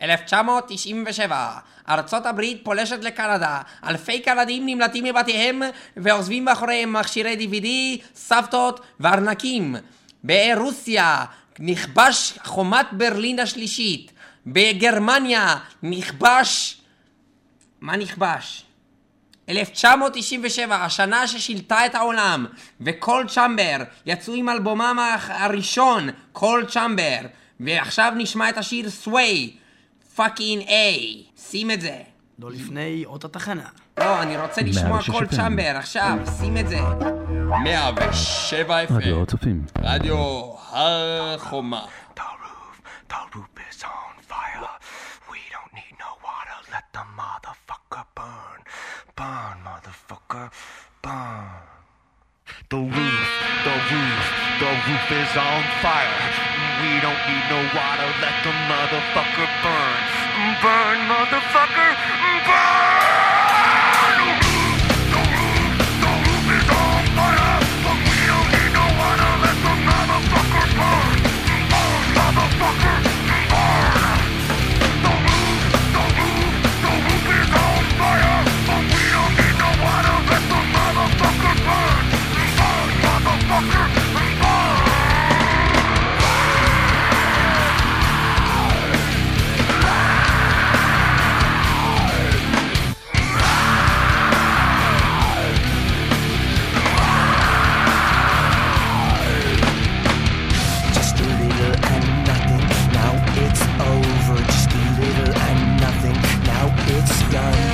ב-1997, ארצות הברית פולשת לקנדה, אלפי קנדים נמלטים מבתיהם ועוזבים מאחוריהם מכשירי DVD, סבתות וארנקים. ברוסיה נכבש חומת ברלין השלישית. בגרמניה נכבש... מה נכבש? 1997, השנה ששילטה את העולם, וקול צ'מבר יצאו עם אלבומם הראשון, Coal Chamber, ועכשיו נשמע את השיר Sway, fucking A, שים את זה. לא לפני אות התחנה. לא, אני רוצה לשמוע Coal Chamber, עכשיו, שים את זה. 107 FM. רדיו הצופים. רדיו הר חומה. The roof, Burn, motherfucker, burn. The roof, the roof, the roof is on fire. We don't need no water, let the motherfucker burn. Burn, motherfucker, burn! Done.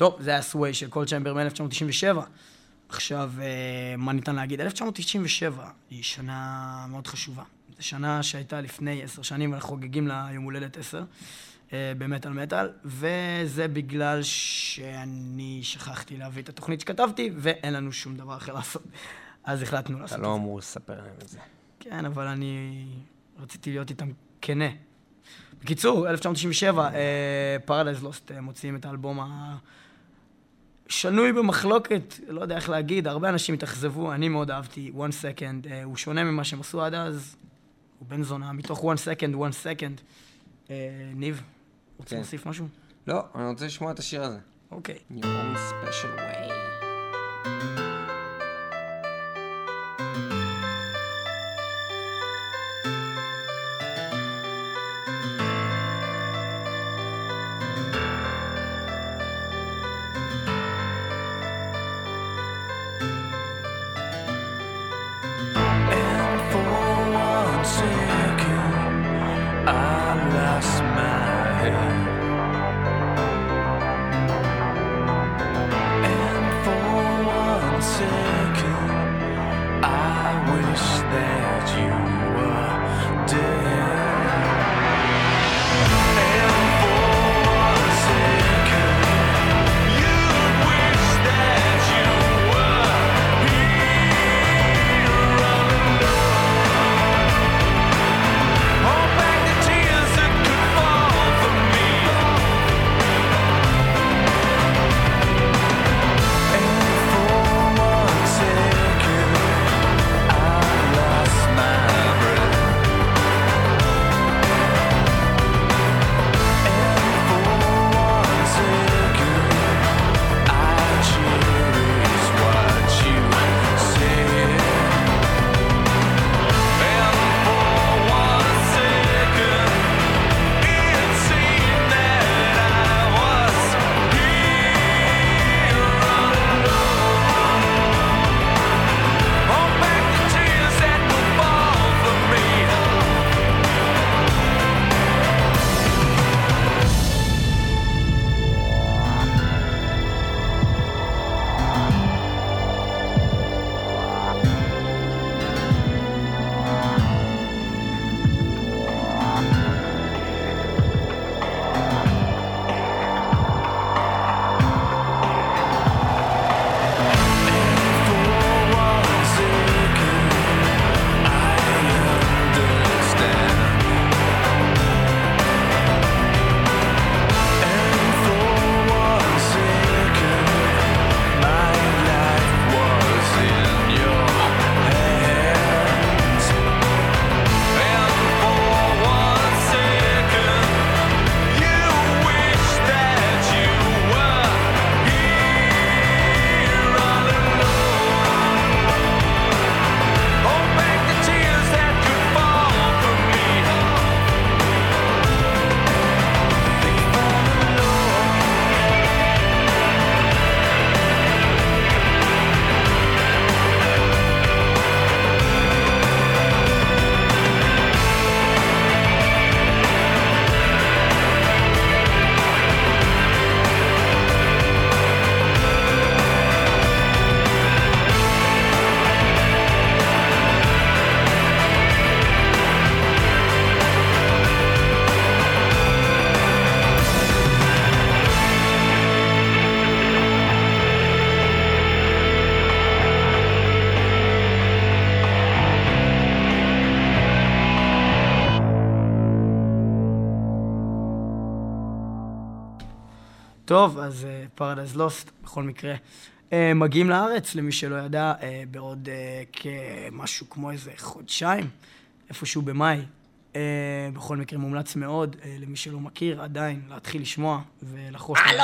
טוב, זה היה סווי של קול צ'מבר מ-1997. עכשיו, אה, מה ניתן להגיד? 1997 היא שנה מאוד חשובה. זו שנה שהייתה לפני עשר שנים, אנחנו חוגגים לה יום הולדת עשר, אה, במטאל מטאל, וזה בגלל שאני שכחתי להביא את התוכנית שכתבתי, ואין לנו שום דבר אחר לעשות. אז החלטנו לעשות אתה את לא זה. אמור לספר להם את זה. כן, אבל אני רציתי להיות איתם כנה. בקיצור, 1997, פרדייז לוסט מוציאים את האלבום שנוי במחלוקת, לא יודע איך להגיד, הרבה אנשים התאכזבו, אני מאוד אהבתי One Second, אה, הוא שונה ממה שהם עשו עד אז, הוא בן זונה, מתוך One Second, One Second. אה, ניב, רוצה כן. להוסיף משהו? לא, אני רוצה לשמוע את השיר הזה. אוקיי. Your own special way. טוב, אז פרדייז לוסט, בכל מקרה. אה, מגיעים לארץ, למי שלא ידע, אה, בעוד אה, כמשהו כמו איזה חודשיים, איפשהו במאי. אה, בכל מקרה מומלץ מאוד, אה, למי שלא מכיר, עדיין להתחיל לשמוע ולחוש הלו!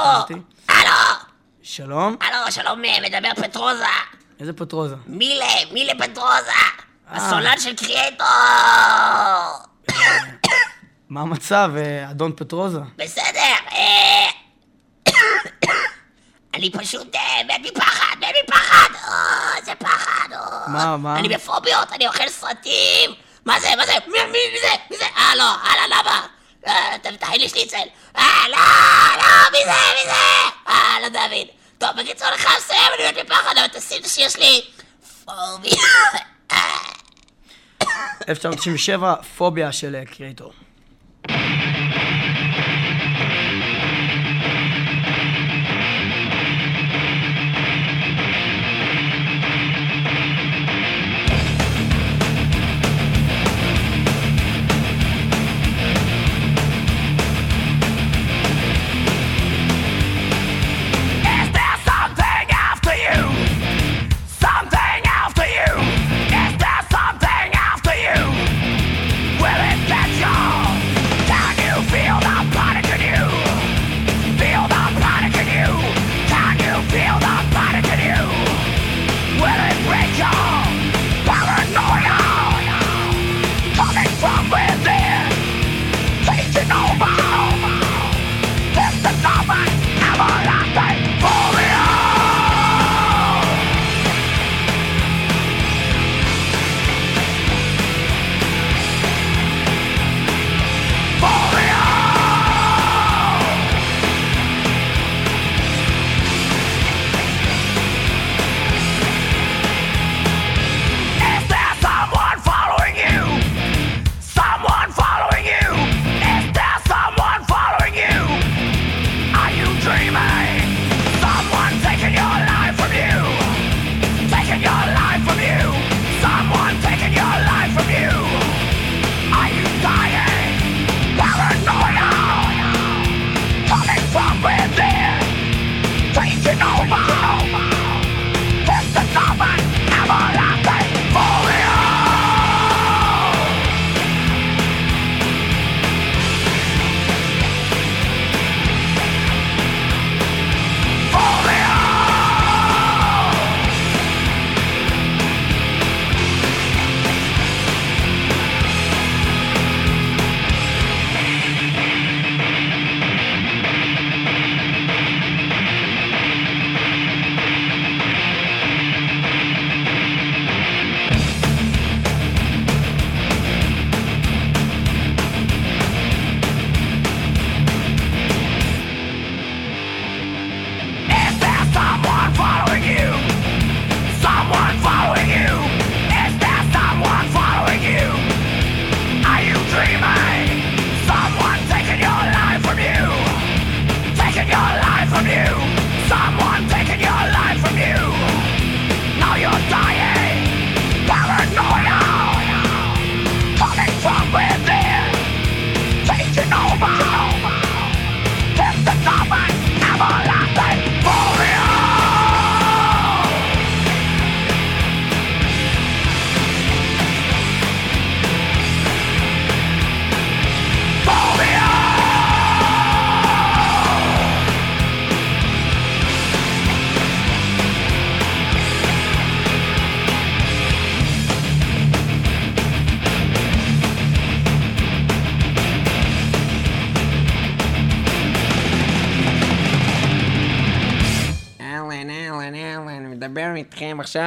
הלו! שלום, הלו, שלום, אה, מדבר פטרוזה. איזה פטרוזה? מילה, מילה פטרוזה. אה. הסולן של קריאטור. מה המצב, אה, אדון פטרוזה? בסדר, אה... אני פשוט אה, מת מפחד, מת מפחד. אה, איזה פחד. אה. מה, מה? אני בפוביות, אני אוכל סרטים. מה זה, מה זה? מי, מי, מי זה? מי זה? אה, לא, למה? אה, ת- תכין לי שניצל. אה, לא, לא, מי זה, מי זה? אה, לא דוד. טוב, בקיצור, לך לסיים, אני מת מפחד, אבל תשים את השיר שלי. פוביה. אה. 1997, פוביה של אה,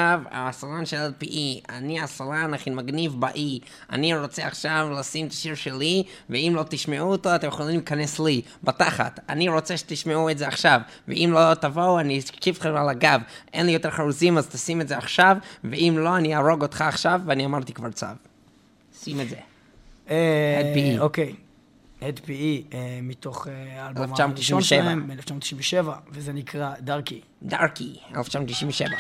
עכשיו, הסולן של LPE. אני הסולן הכי מגניב באי. אני רוצה עכשיו לשים את השיר שלי, ואם לא תשמעו אותו, אתם יכולים להיכנס לי, בתחת. אני רוצה שתשמעו את זה עכשיו, ואם לא תבואו, אני אקשיב לכם על הגב. אין לי יותר חרוזים, אז תשים את זה עכשיו, ואם לא, אני אהרוג אותך עכשיו, ואני אמרתי כבר צו. שים את זה. אה, Head PE. אוקיי. הד פי אה, מתוך אה, האלבום 1997. הראשון שלהם, מ-1997, וזה נקרא דארקי. דארקי, 1997.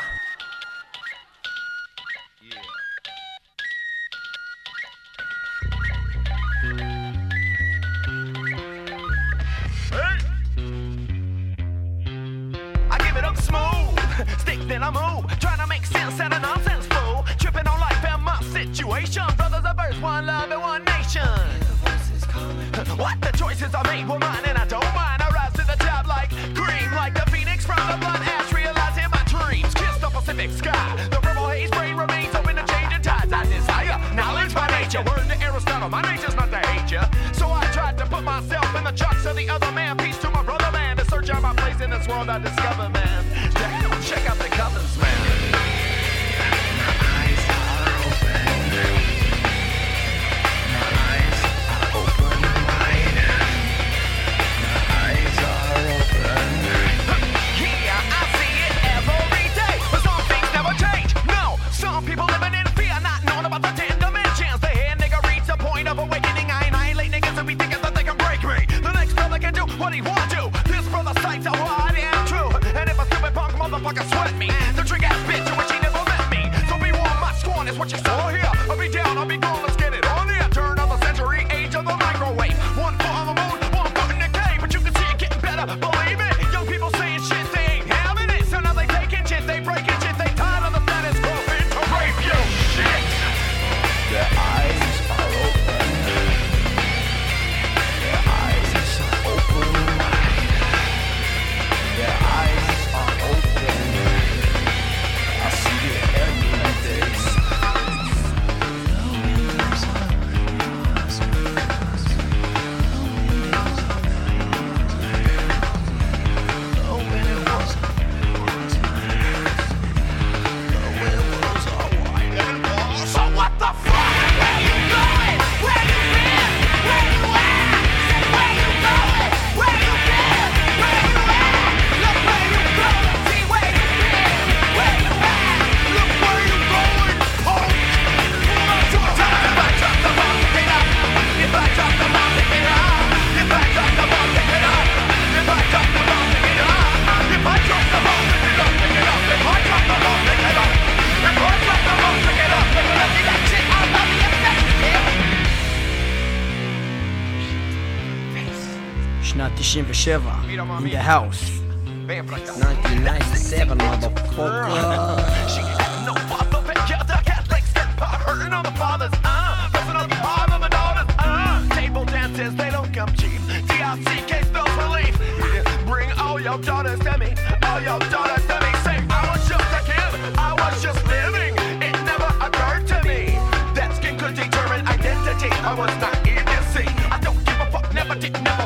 I move, trying to make sense out of nonsense, fool. Tripping on life and my situation. Brothers of earth, one love and one nation. What the choices I made were mine, and I don't mind. I rise to the top like cream, like the phoenix from the blood ash. Realizing my dreams, kiss the Pacific sky. The purple haze brain remains open to changing tides. I desire knowledge by nature. Word to Aristotle, my nature's not to hate ya. So I tried to put myself in the chucks of the other man. Peace to my brother man to search out my place in this world I discover, man. Check out the colors, man. Father, the daughters. Uh, table dances, they don't come cheap. DRCK spells relief. Bring all your daughters to me. All your daughters to me. Say, I was just a kid. I was just living. It never occurred to me that skin could determine identity. I was not idiocy. I don't give a fuck, never did, never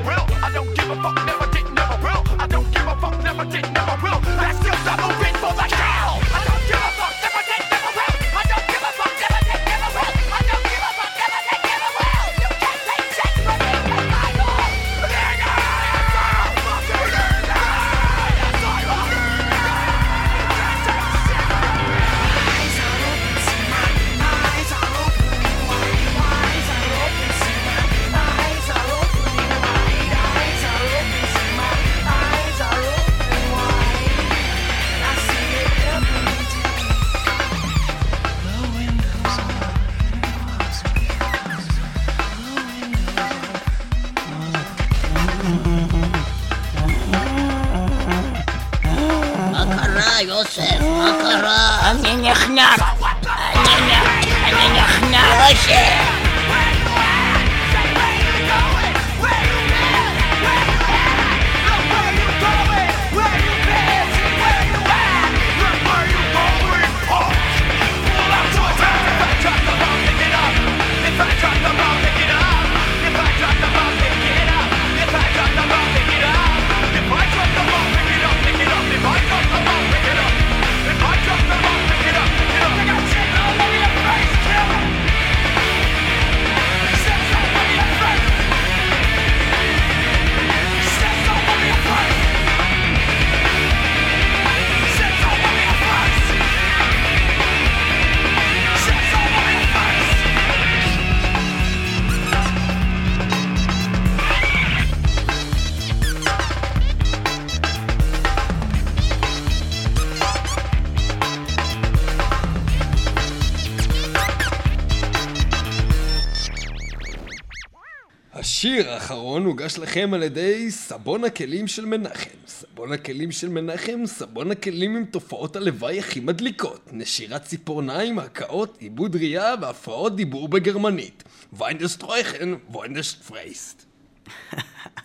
יוסף? מה קרה? אני נחנק. אני נח- אני נחנק. יוסף! השיר האחרון הוגש לכם על ידי סבון הכלים של מנחם. סבון הכלים של מנחם, סבון הכלים עם תופעות הלוואי הכי מדליקות. נשירת ציפורניים, הקאות, איבוד ראייה והפרעות דיבור בגרמנית. ויינדסטרויכן, ויינדסטפרייסט.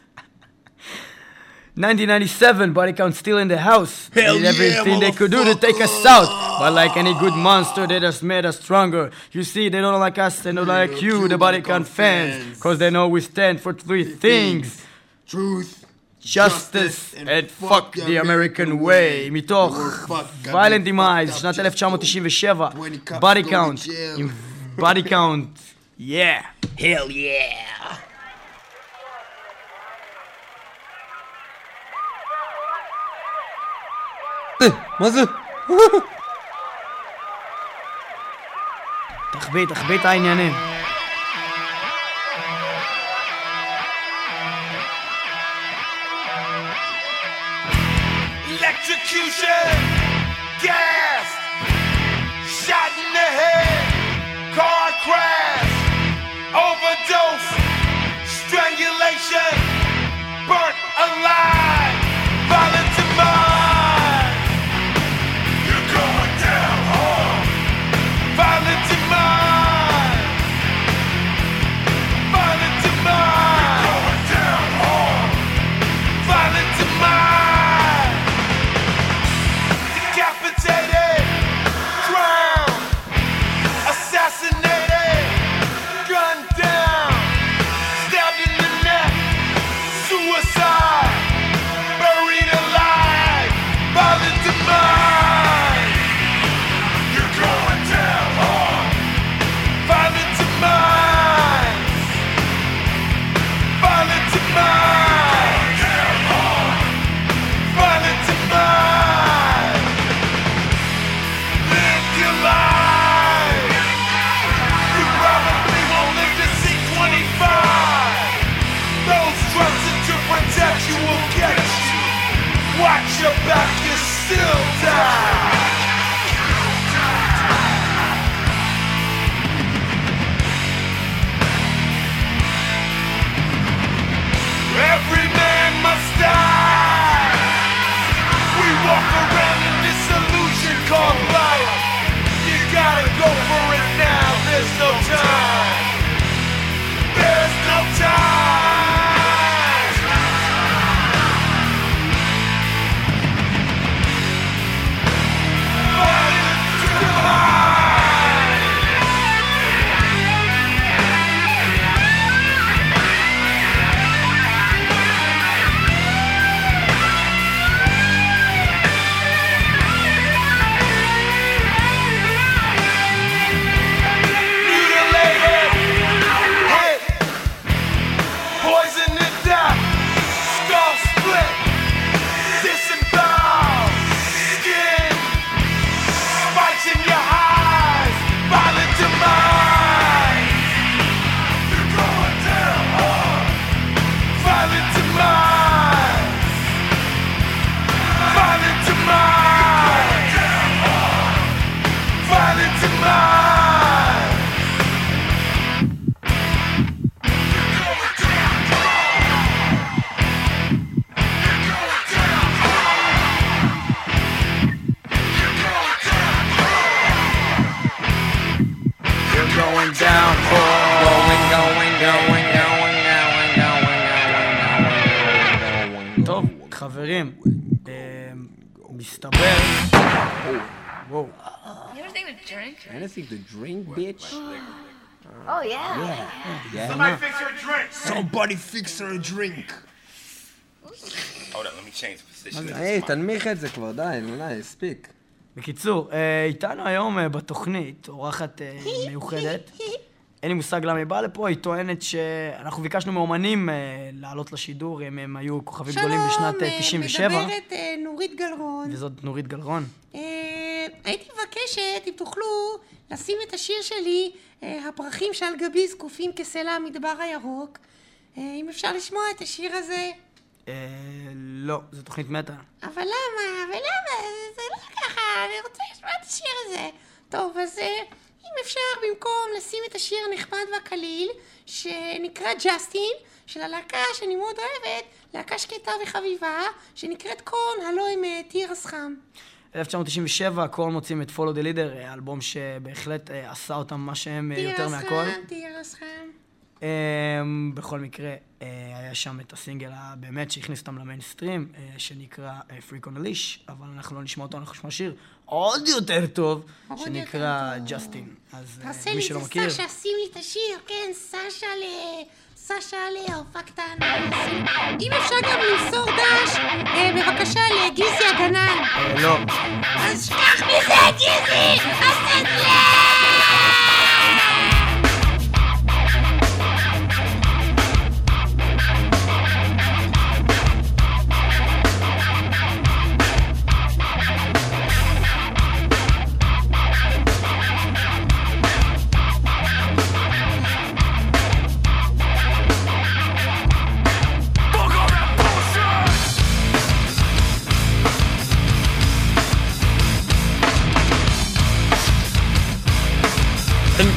1997, body count still in the house. Hell Did yeah, everything they could do to take us out. But like any good monster, they just made us stronger. You see, they don't like us, they don't like you, the body count fans. Cause they know we stand for three things. Truth. justice and fuck the American way, מתוך violent demise, שנת 1997, body count, עם body count, yeah. Hell yeah! מה זה? תחביא, תחביא את העניינים. Somebody fix her a drink. Hold on, let me change position. היי, תנמיך את זה כבר, די, נו די, הספיק. בקיצור, אה, איתנו היום אה, בתוכנית אורחת אה, מיוחדת. אין לי מושג למה היא באה לפה, היא טוענת שאנחנו ביקשנו מאומנים לעלות לשידור, אם הם היו כוכבים גדולים בשנת אה, 97, מדברת אה, נורית גלרון. וזאת נורית גלרון. הייתי מבקשת אם תוכלו לשים את השיר שלי, הפרחים שעל גבי זקופים כסלע המדבר הירוק. אה, אם אפשר לשמוע את השיר הזה. אה, לא, זו תוכנית מטא. אבל למה? ולמה? זה לא ככה, אני רוצה לשמוע את השיר הזה. טוב, אז אה, אם אפשר במקום לשים את השיר הנחמד והקליל, שנקרא ג'סטין, של הלהקה שאני מאוד אוהבת, להקה שקטה וחביבה, שנקראת קון, הלא עם תירס חם. 1997, קול מוצאים את Follow the Leader, אה, אלבום שבהחלט עשה אותם מה שהם יותר תירס מהכל. חם, תירס חם. אמ, בכל מקרה, אה, היה שם את הסינגל הבאמת שהכניס אותם למיינסטרים, אה, שנקרא אה, Freak on a Leash, אבל אנחנו לא נשמע אותו, אנחנו נשמע שיר עוד יותר טוב, עוד שנקרא. ג'סטין. אז תעשה מי לי שלא את זה, מכיר, סשה, שים לי את השיר, כן, סשה ל... סשה לאהובה קטנה. אם אפשר גם למסור דש, בבקשה לגיזי הגנן. לא, אז שכח מזה, גיזי! אז תדלה!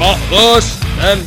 תן בראש, תן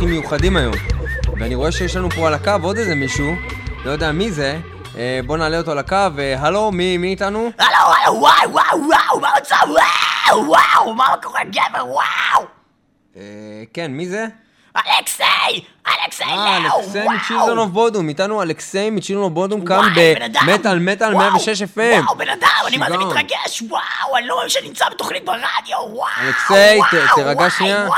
אורחים מיוחדים היום. ואני רואה שיש לנו פה על הקו עוד איזה מישהו, לא יודע מי זה. אה, בוא נעלה אותו על הקו, אה, הלו, מי, מי איתנו? הלו, הלו, וואו, וואו, וואו, מה המצב? וואו, וואו, מה קורה, גבר, וואו! אה, כן, מי זה? אלכסיי! אה, אלכסיי. מצ'ילדון of Bodom, איתנו אלכסיי מ Children of Bodom כאן. במטאל מטאל וואו, 106 FM. וואו, בן אדם, אני מה זה. מתרגש, וואו, אני לא מאמין שאני נמצא בתוכנית ברדיו, וואו. אלכסיי, תירגע שנייה.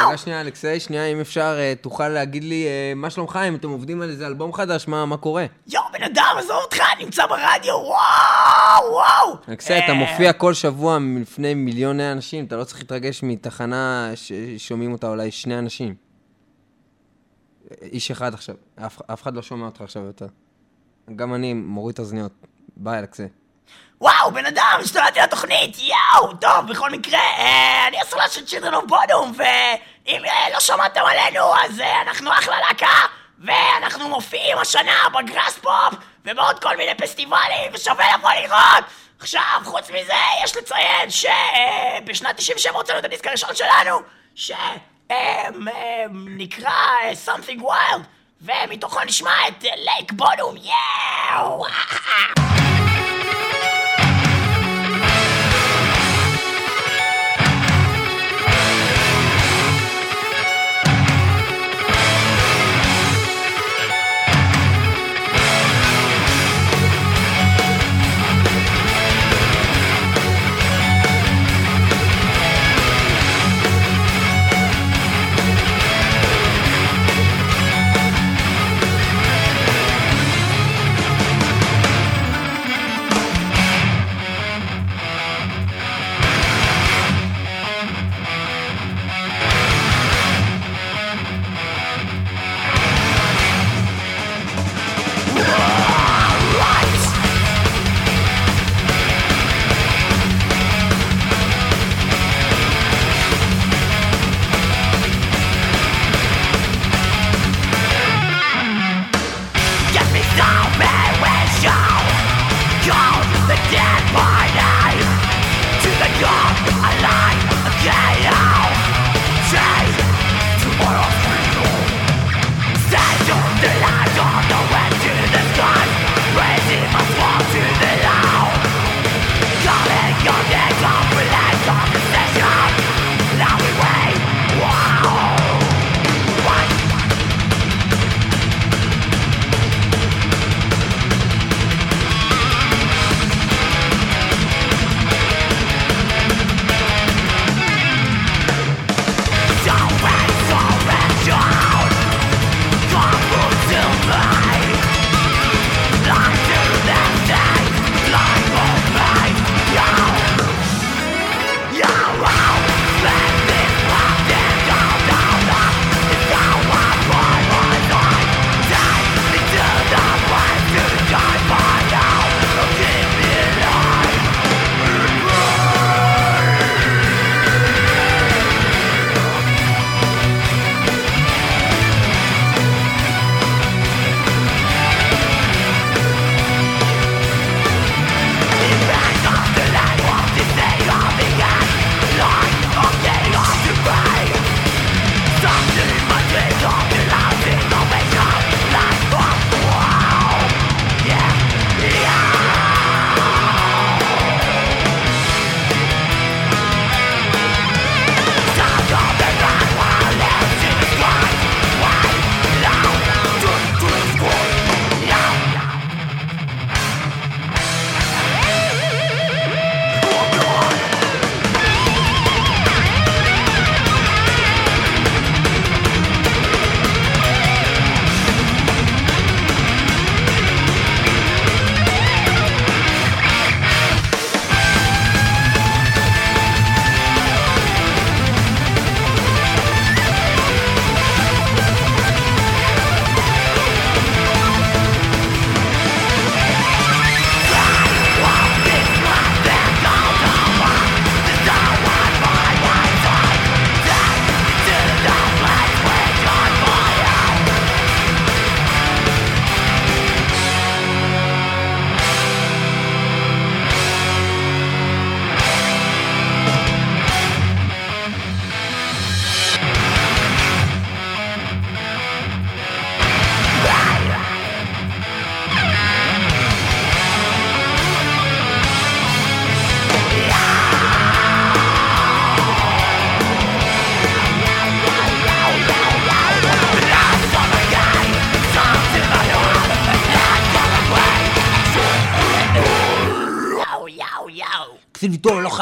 תירגע שנייה, אלכסיי, שנייה, אם אפשר, אה, תוכל להגיד לי אה, מה שלומך, אם אתם עובדים על איזה אלבום חדש, מה קורה? יואו, בן אדם, עזוב אותך, נמצא ברדיו, וואו, וואו. אלכסיי, אתה אה, מופיע כל שבוע לפני מיליוני אנשים, אתה לא צריך להתרגש מתחנה ששומעים אותה אולי שני אנשים. איש אחד עכשיו, אף אף אחד לא שומע אותך עכשיו יותר. גם אני מוריד את האוזניות. ביי, אלכסיי. וואו, בן אדם, השתלטתי לתוכנית, יואו, טוב, בכל מקרה, אה, אני הסולן של Children of Bodom, ואם אה, לא שמעתם עלינו, אז אה, אנחנו אחלה להקה, ואנחנו מופיעים השנה ב Graspop, ובעוד כל מיני פסטיבלים, ושווה לבוא לראות. עכשיו, חוץ מזה, יש לציין שבשנת 97 הוצאנו את הדיסק הראשון שלנו, שנקרא אה, Something Wild, ומתוכו נשמע את לייק בודום, יאו!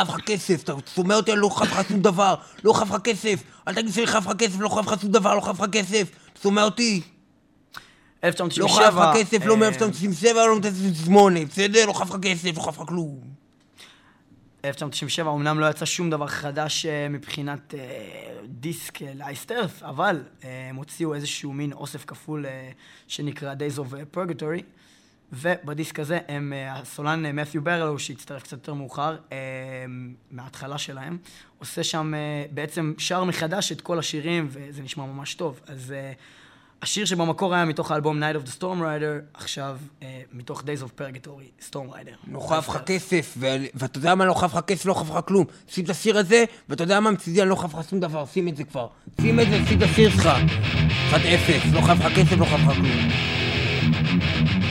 חייב לך כסף, אתה שומע אותי, אני לא חייב לך שום דבר, לא חייב לך כסף, אל תגיד שאני חייב לך כסף, לא חייב לך שום דבר, לא חייב לך כסף, אתה שומע אותי? 1997. לא חייב לך כסף, לא אה, מ-1997, לא מ-1998, בסדר? לא חייב לך כסף, לא חייב לך כלום. 1997 אמנם לא יצא שום דבר חדש אה, מבחינת אה, דיסק לאייסטרף, אבל הם הוציאו איזשהו מין אוסף כפול שנקרא Days of Purgatory, ובדיסק הזה הם, אה, הסולן אה, מת'יו ברלו, שהצטרף קצת יותר מאוחר, אה, מההתחלה שלהם, עושה שם בעצם שר מחדש את כל השירים, וזה נשמע ממש טוב. אז השיר שבמקור היה מתוך האלבום Night of the Storm Rider, עכשיו מתוך Days of Purgatory, Storm Rider. לא חייב לך כסף, ואתה יודע מה, לא חייב לך כסף, לא חייב לך כלום. שים את השיר הזה, ואתה יודע מה, מצידי אני לא חייב לך שום דבר, שים את זה כבר. שים את זה, שים את השיר שלך. 1-0, לא חייב לך כסף, לא חייב לך כלום.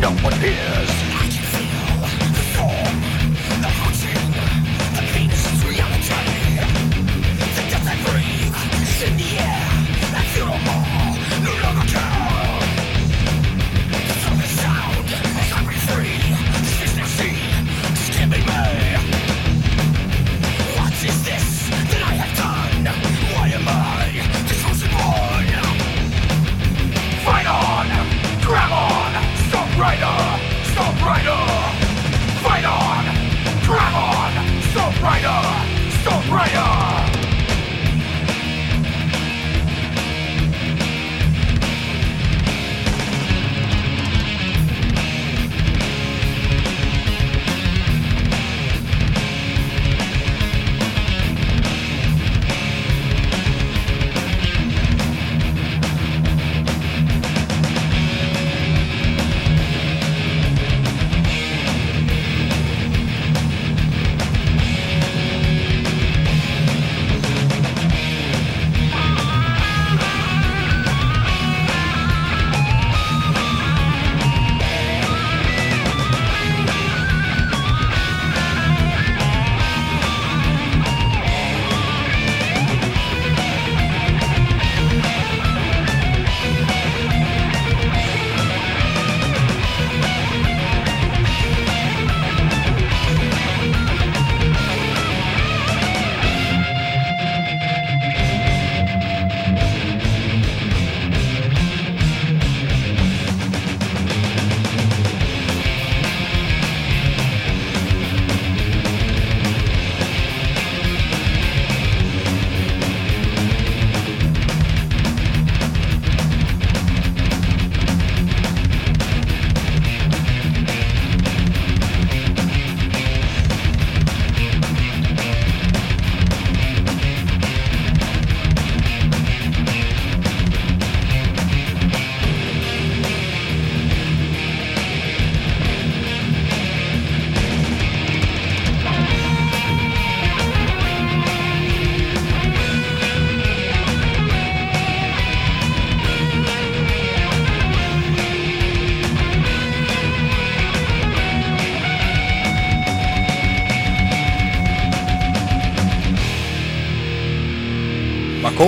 no one hears.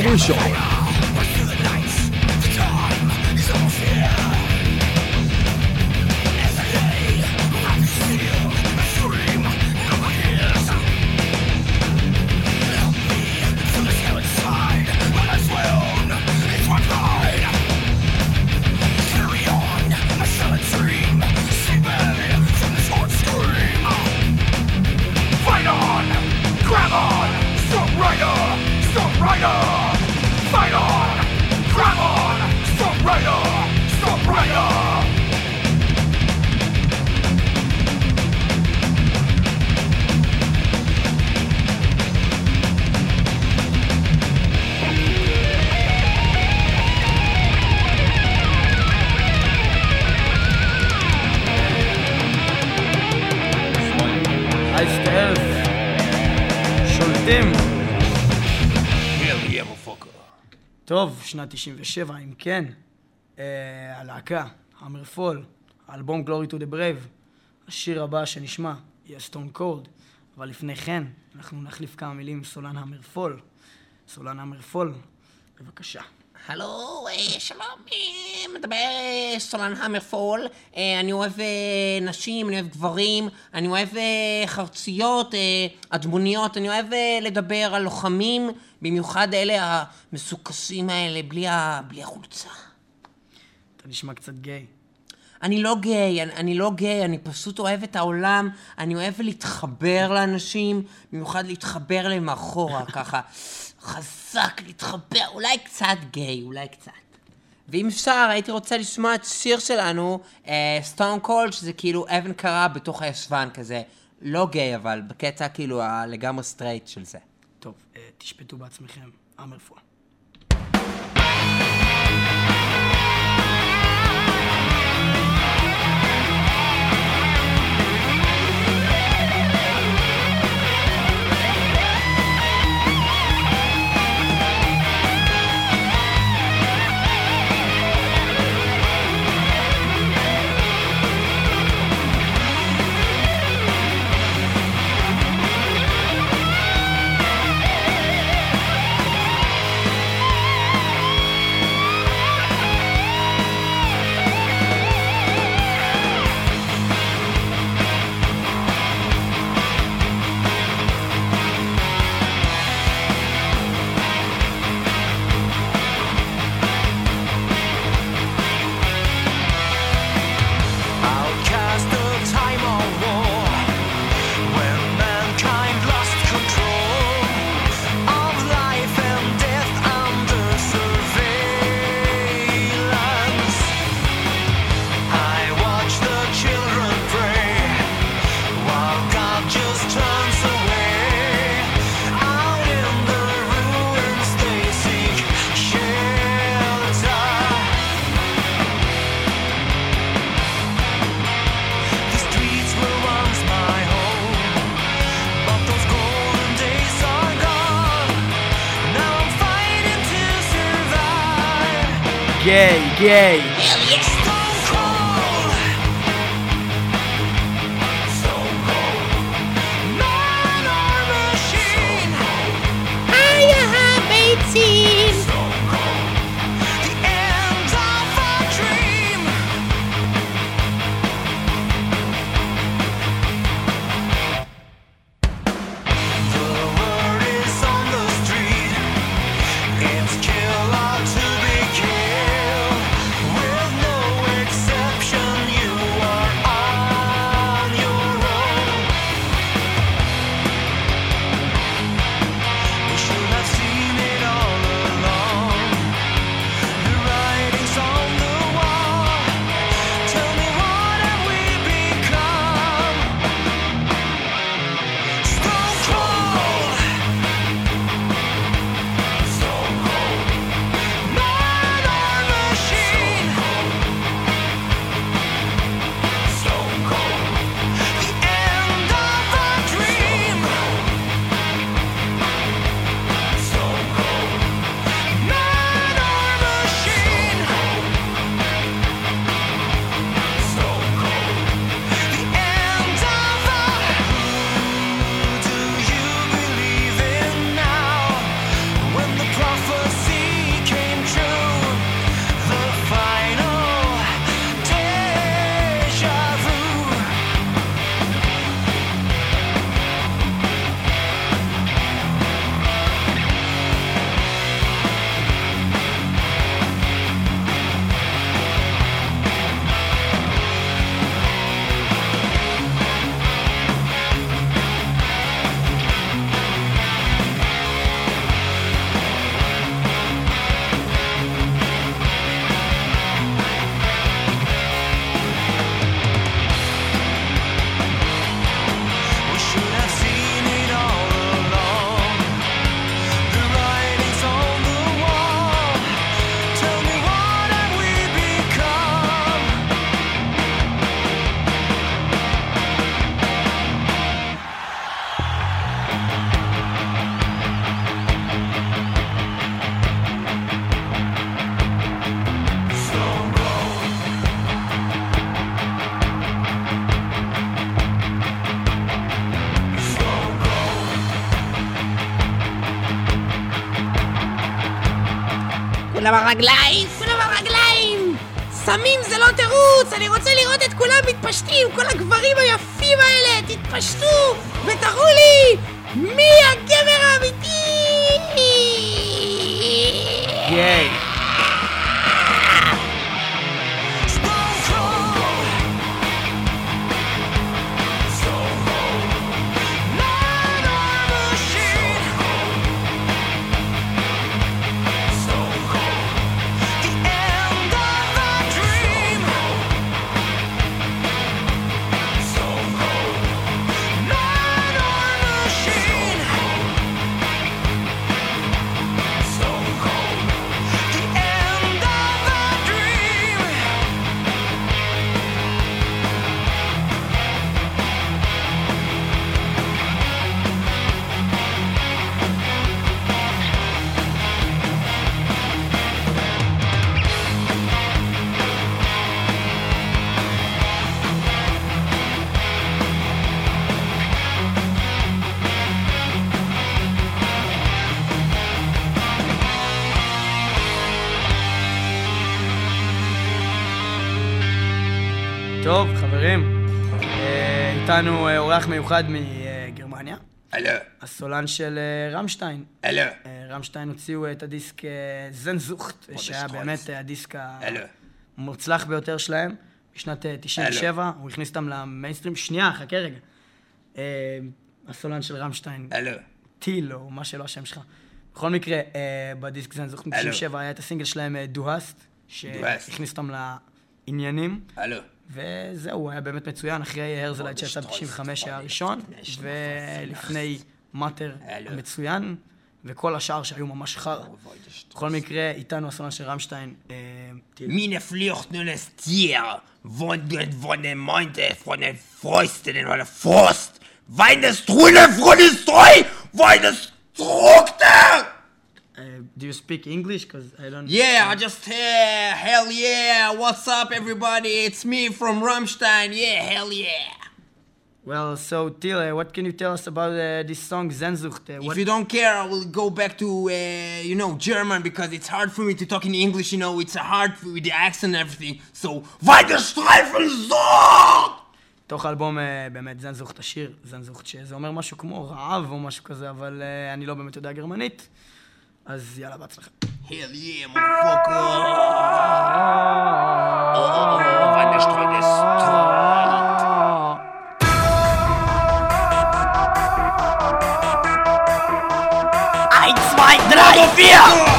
文章 שנת 97, אם כן, אה, הלהקה, המרפול, האלבום Glory to the Brave, השיר הבא שנשמע יהיה Stone Cold, אבל לפני כן, אנחנו נחליף כמה מילים עם סולן המרפול, סולן המרפול, בבקשה. הלו, אה, שלום, אה, מדבר אה, סולן המרפול. אני אוהב נשים, אני אוהב גברים, אני אוהב חרציות, אדמוניות, אני אוהב לדבר על לוחמים, במיוחד אלה המסוכסים האלה, בלי, ה... בלי החולצה. אתה נשמע קצת גיי. אני לא גיי, אני, אני לא גיי, אני פשוט אוהב את העולם, אני אוהב להתחבר לאנשים, במיוחד להתחבר להם מאחורה, ככה חזק להתחבר, אולי קצת גיי, אולי קצת. ואם אפשר, הייתי רוצה לשמוע את שיר שלנו, סטון קולד, שזה כאילו אבן קרה בתוך הישבן כזה. לא גיי, אבל בקטע כאילו הלגמרי סטרייט של זה. טוב, אה, תשפטו בעצמכם, המרפול. Outcast גיי, גיי. Stone כולם על רגליים, כולם על רגליים! סמים זה לא תירוץ, אני רוצה לראות את כולם מתפשטים, כל הגברים היפים האלה, תתפשטו ותראו לי מי אורח מיוחד מגרמניה. הלו. הסולן של אה, רמשטיין. הלו. אה, רמשטיין הוציאו את הדיסק אה, זנזוכט, שהיה. באמת הדיסק. המוצלח ביותר שלהם, בשנת אה, 97, הוא הכניס אותם למיינסטרים. שנייה, חכה רגע. הסולן של רמשטיין, הלו. טיל, או מה שלא השם שלך. בכל מקרה, בדיסק זנזוכט הלו. מ-97 היה את הסינגל שלהם, דוהסט, שהכניס אותם לעניינים. הלו. וזהו, הוא היה באמת מצוין, אחרי הרזלייט שיצא ב-95 היה הראשון, ולפני מאטר המצוין, וכל השאר שהיו ממש חרא. בכל מקרה, איתנו הסולן של רמשטיין, אה, טיל. Mine flyrtende stier, wandert von dem Monte, von den Fäusten oder Frost. Weines Trune, do you speak English? Because I don't... Yeah, I just, uh, hell yeah, what's up everybody, it's me from Rammstein, yeah, hell yeah. Well, so, Till, uh, what can you tell us about uh, this song, Zenzucht? Uh, If you don't care, I will go back to, uh, you know, German because it's hard for me to talk in English, you know, it's hard with the accent and everything. So, weiter Streifen so! תוך האלבום אה, באמת זנזוכט השיר, זנזוכט, שזה אומר משהו כמו רעב או משהו כזה, אבל אה, אני לא באמת יודע גרמנית, אז יאללה, בהצלחה. Hell yeah, motherfucker! Oh, weiter Streifen Eins, zwei, drei, vier!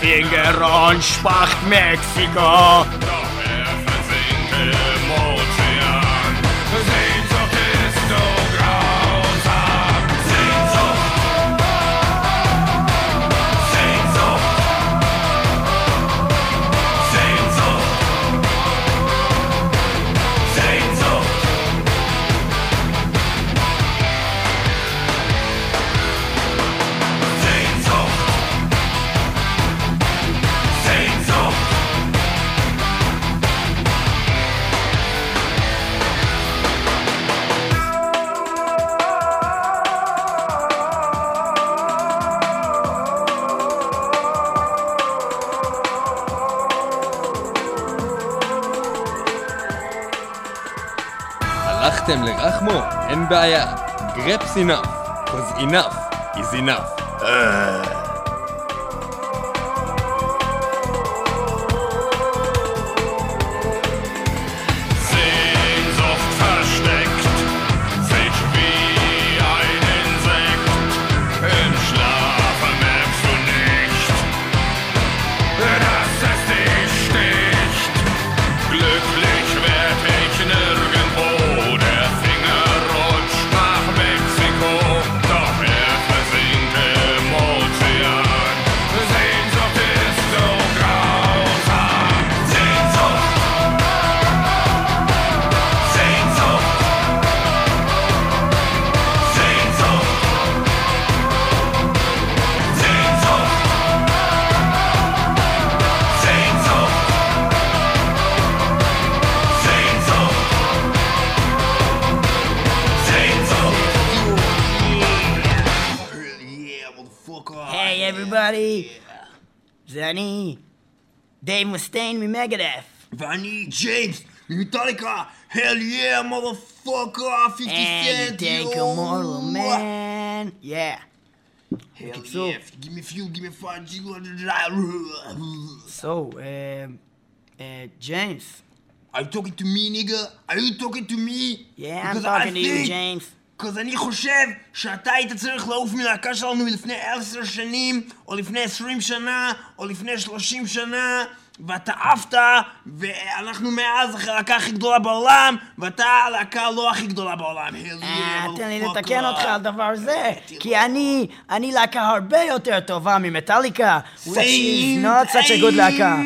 Finger und Spacht Mexiko. אין בעיה. Grap's enough, cause enough is enough. Sehnsucht אני, דייב מסטיין ממגדף. ואני ג'יימס ממטאליקה, hell yeah, motherfucker, 50 And cent, you take a mortal man. Yeah. Hell בקיצור. yeah, give me fuel, give me fire, So, uh, uh, James. Are you talking to me, nigga? Are you talking to me? Yeah, I'm Because talking I to you, think- James. Because אני חושב שאתה היית צריך לעוף מלהקה שלנו מלפני עשר שנים, או לפני עשרים שנה, או לפני שלושים שנה, ואתה עפת, ואנחנו מאז הלהקה הכי גדולה בעולם, ואתה הלהקה לא הכי גדולה בעולם. אה, תן לי. לתקן אותך על דבר זה, כי אני, אני להקה הרבה יותר טובה ממטאליקה, is not such a good להקה.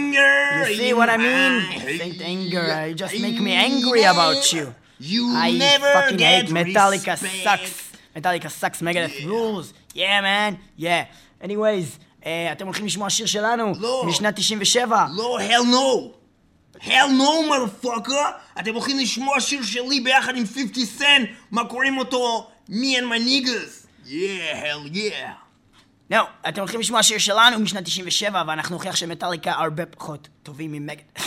You see what I mean? Saint anger, you just make me angry about you. You I never fucking hate get Metallica respect. sucks. Metallica sucks, Megadeth rules. Yeah, man, yeah. Anyways, אה, אתם הולכים לשמוע שיר שלנו, לא. משנת 97. לא, hell no. hell no, motherfucker. אתם הולכים לשמוע שיר שלי ביחד עם 50 סנט, מה קוראים אותו? Me and my niggas. Yeah, hell yeah. לא, אתם הולכים לשמוע שיר שלנו משנת 97, ואנחנו נוכיח שמטאליקה הרבה פחות טובים מ Megadeth.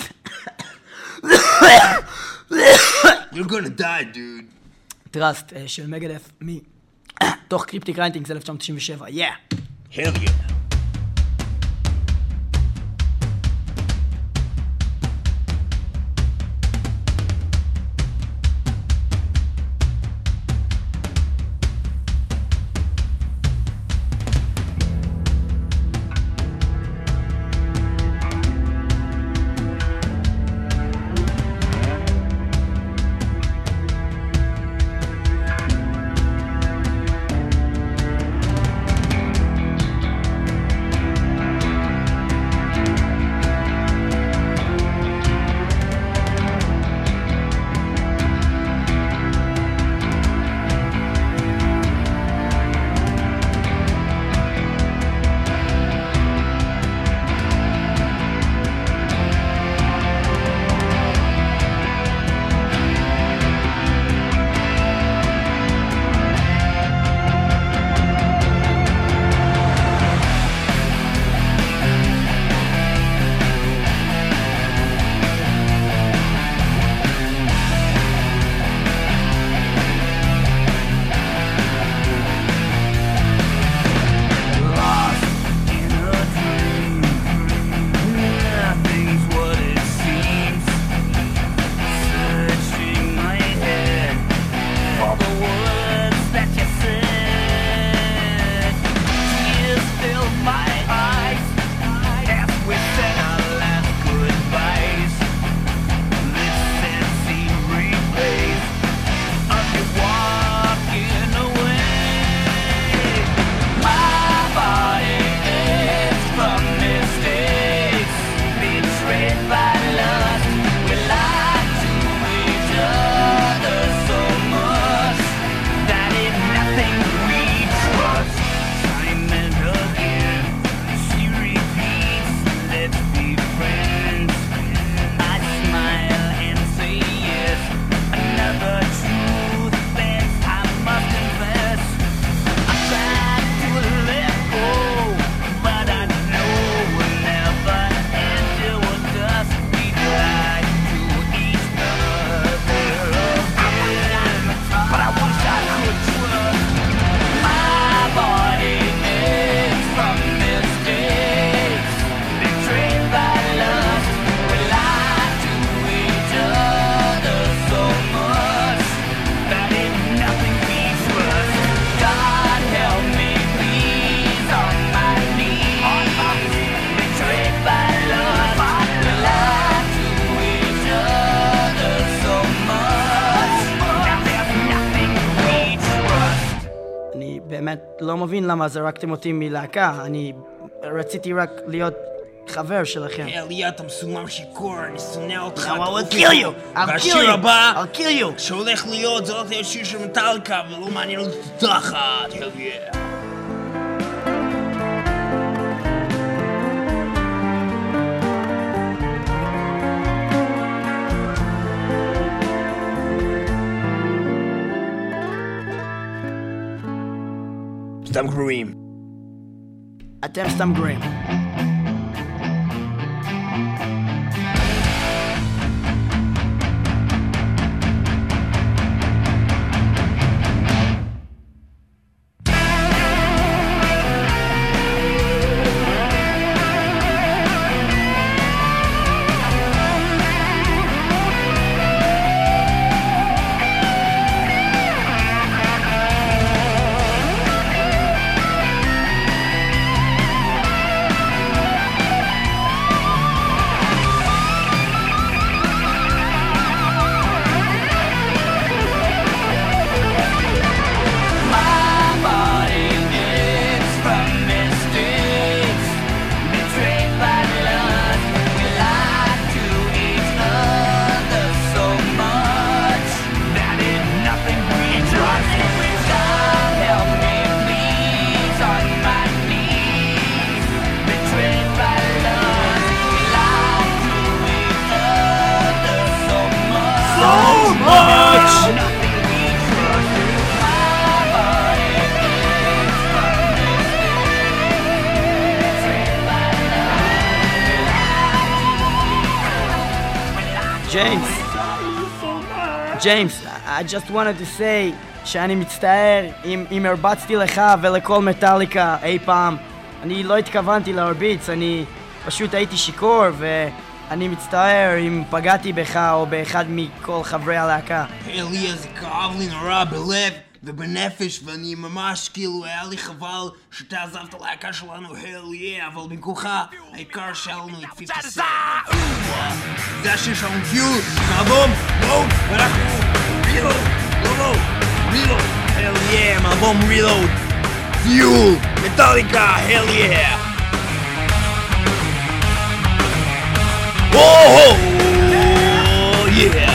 You're gonna die, dude. Trust אה, של Megadeth מתוך Cryptic Writings 1997, יא! Hell yeah. לא מבין למה זרקתם אותי מלהקה, אני רציתי רק להיות חבר שלכם. אליה, אתה מסומם שיכור, אני שונא אותך. Will תעוף kill you. והשיר. הבא, I'll kill you. שהולך להיות, זה הולך להיות שיר של מטאליקה, ולא מעניין אותי תחת, hell Stamgrim. Atem Stamgrim. ג'יימס, I just wanted to say שאני מצטער אם, אם הרבצתי לך ולכל מטאליקה אי פעם. אני לא התכוונתי להרביץ, אני פשוט הייתי שיכור ואני מצטער אם פגעתי בך או באחד מכל חברי הלהקה. אליה, זה כאב לי נורא בלב ובנפש, ואני ממש, כאילו, היה לי חבל שאתה עזבת להקה שלנו, hell yeah, אבל במקומך, העיקר שהיה לנו את 50 סנט. זה השיר שלנו, פיול, מאלבום, וואו, ואנחנו, רילוד, לא, לא, רילוד, hell yeah, מאלבום רילוד, פיול, מטאליקה, hell yeah. וואו, yeah.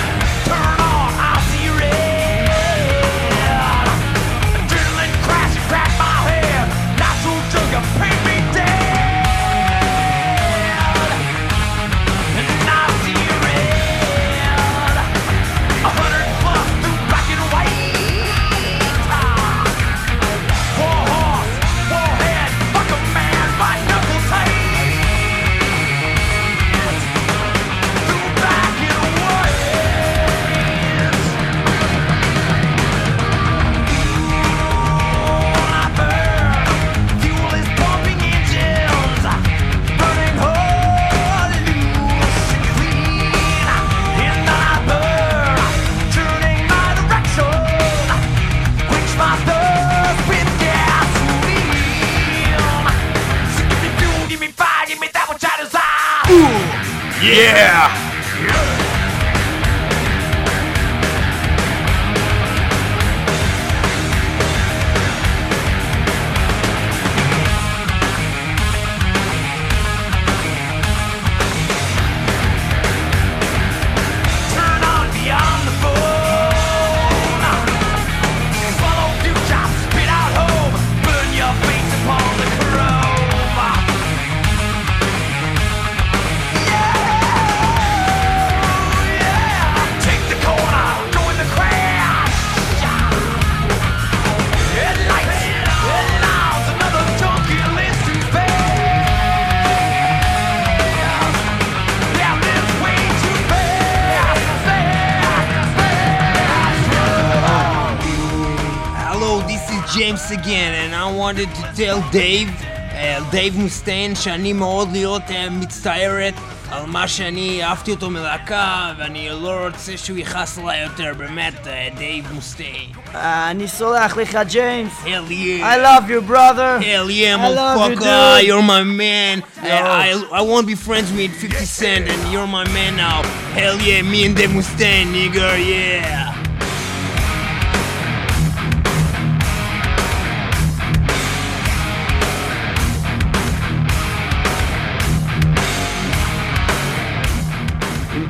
Wanted to tell Dave, uh, דייב מוסטיין, שאני מאוד להיות uh, מצטערת על מה שאני העפתי אותו מלהקה, ואני לא רוצה שהוא יכעס עליי יותר, באמת, uh, דייב מוסטיין. אני סולח לך, ג'יימס. Hell yeah. I love you, brother. Hell yeah, you, motherfucker, dude. you're my man. Uh, Yo. I, I won't be friends with 50 Cent, and you're my man now. Hell yeah, me and Dave Mustaine, nigga, yeah.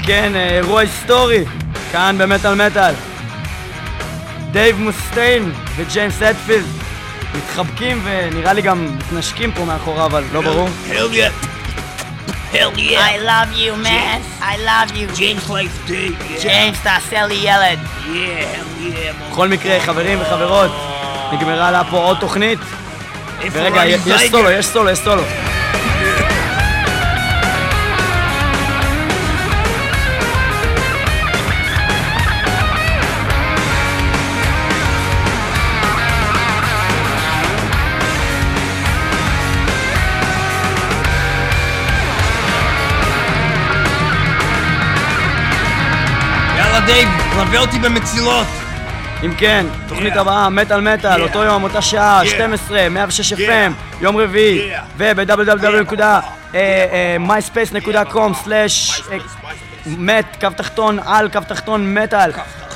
כן, אה, אירוע היסטורי, כאן במטאל מטאל. דייב מוסטיין וג'יימס הטפילד מתחבקים ונראה לי גם מתנשקים פה מאחורה, אבל לא ברור. Hell yeah. Hell yeah. I love you, man. I love you. James likes Dave. Yeah. ג'יימס, תעשה לי ילד. Yeah, hell yeah. בכל מקרה, חברים וחברות, נגמרה לה פה עוד תוכנית. ורגע, יש? סולו, יש סולו, יש סולו. דייב, לווה אותי במצילות. אם כן, תוכנית הבאה, מטאל מטאל, אותו יום, אותה שעה, 12, 106 FM, יום רביעי, וב-www.myspace.com/מת, קו תחתון, על קו תחתון מטאל.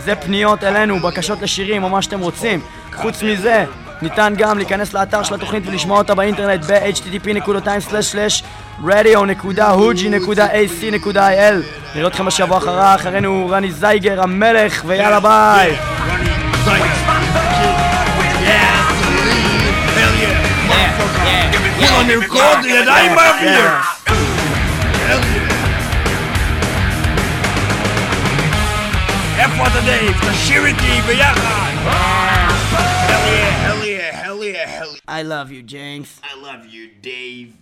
זה פניות אלינו, בקשות לשירים או מה שאתם רוצים. חוץ מזה, ניתן גם להיכנס לאתר של התוכנית ולשמוע אותה באינטרנט ב-http://radio.hugi.ac.il נראה אתכם בשבוע אחרה, אחרינו רני זייגר המלך, ויאללה ביי! ידיים באוויר. איפה אתה דייב? תשיר איתי ביחד. I love you, James. I love you, Dave.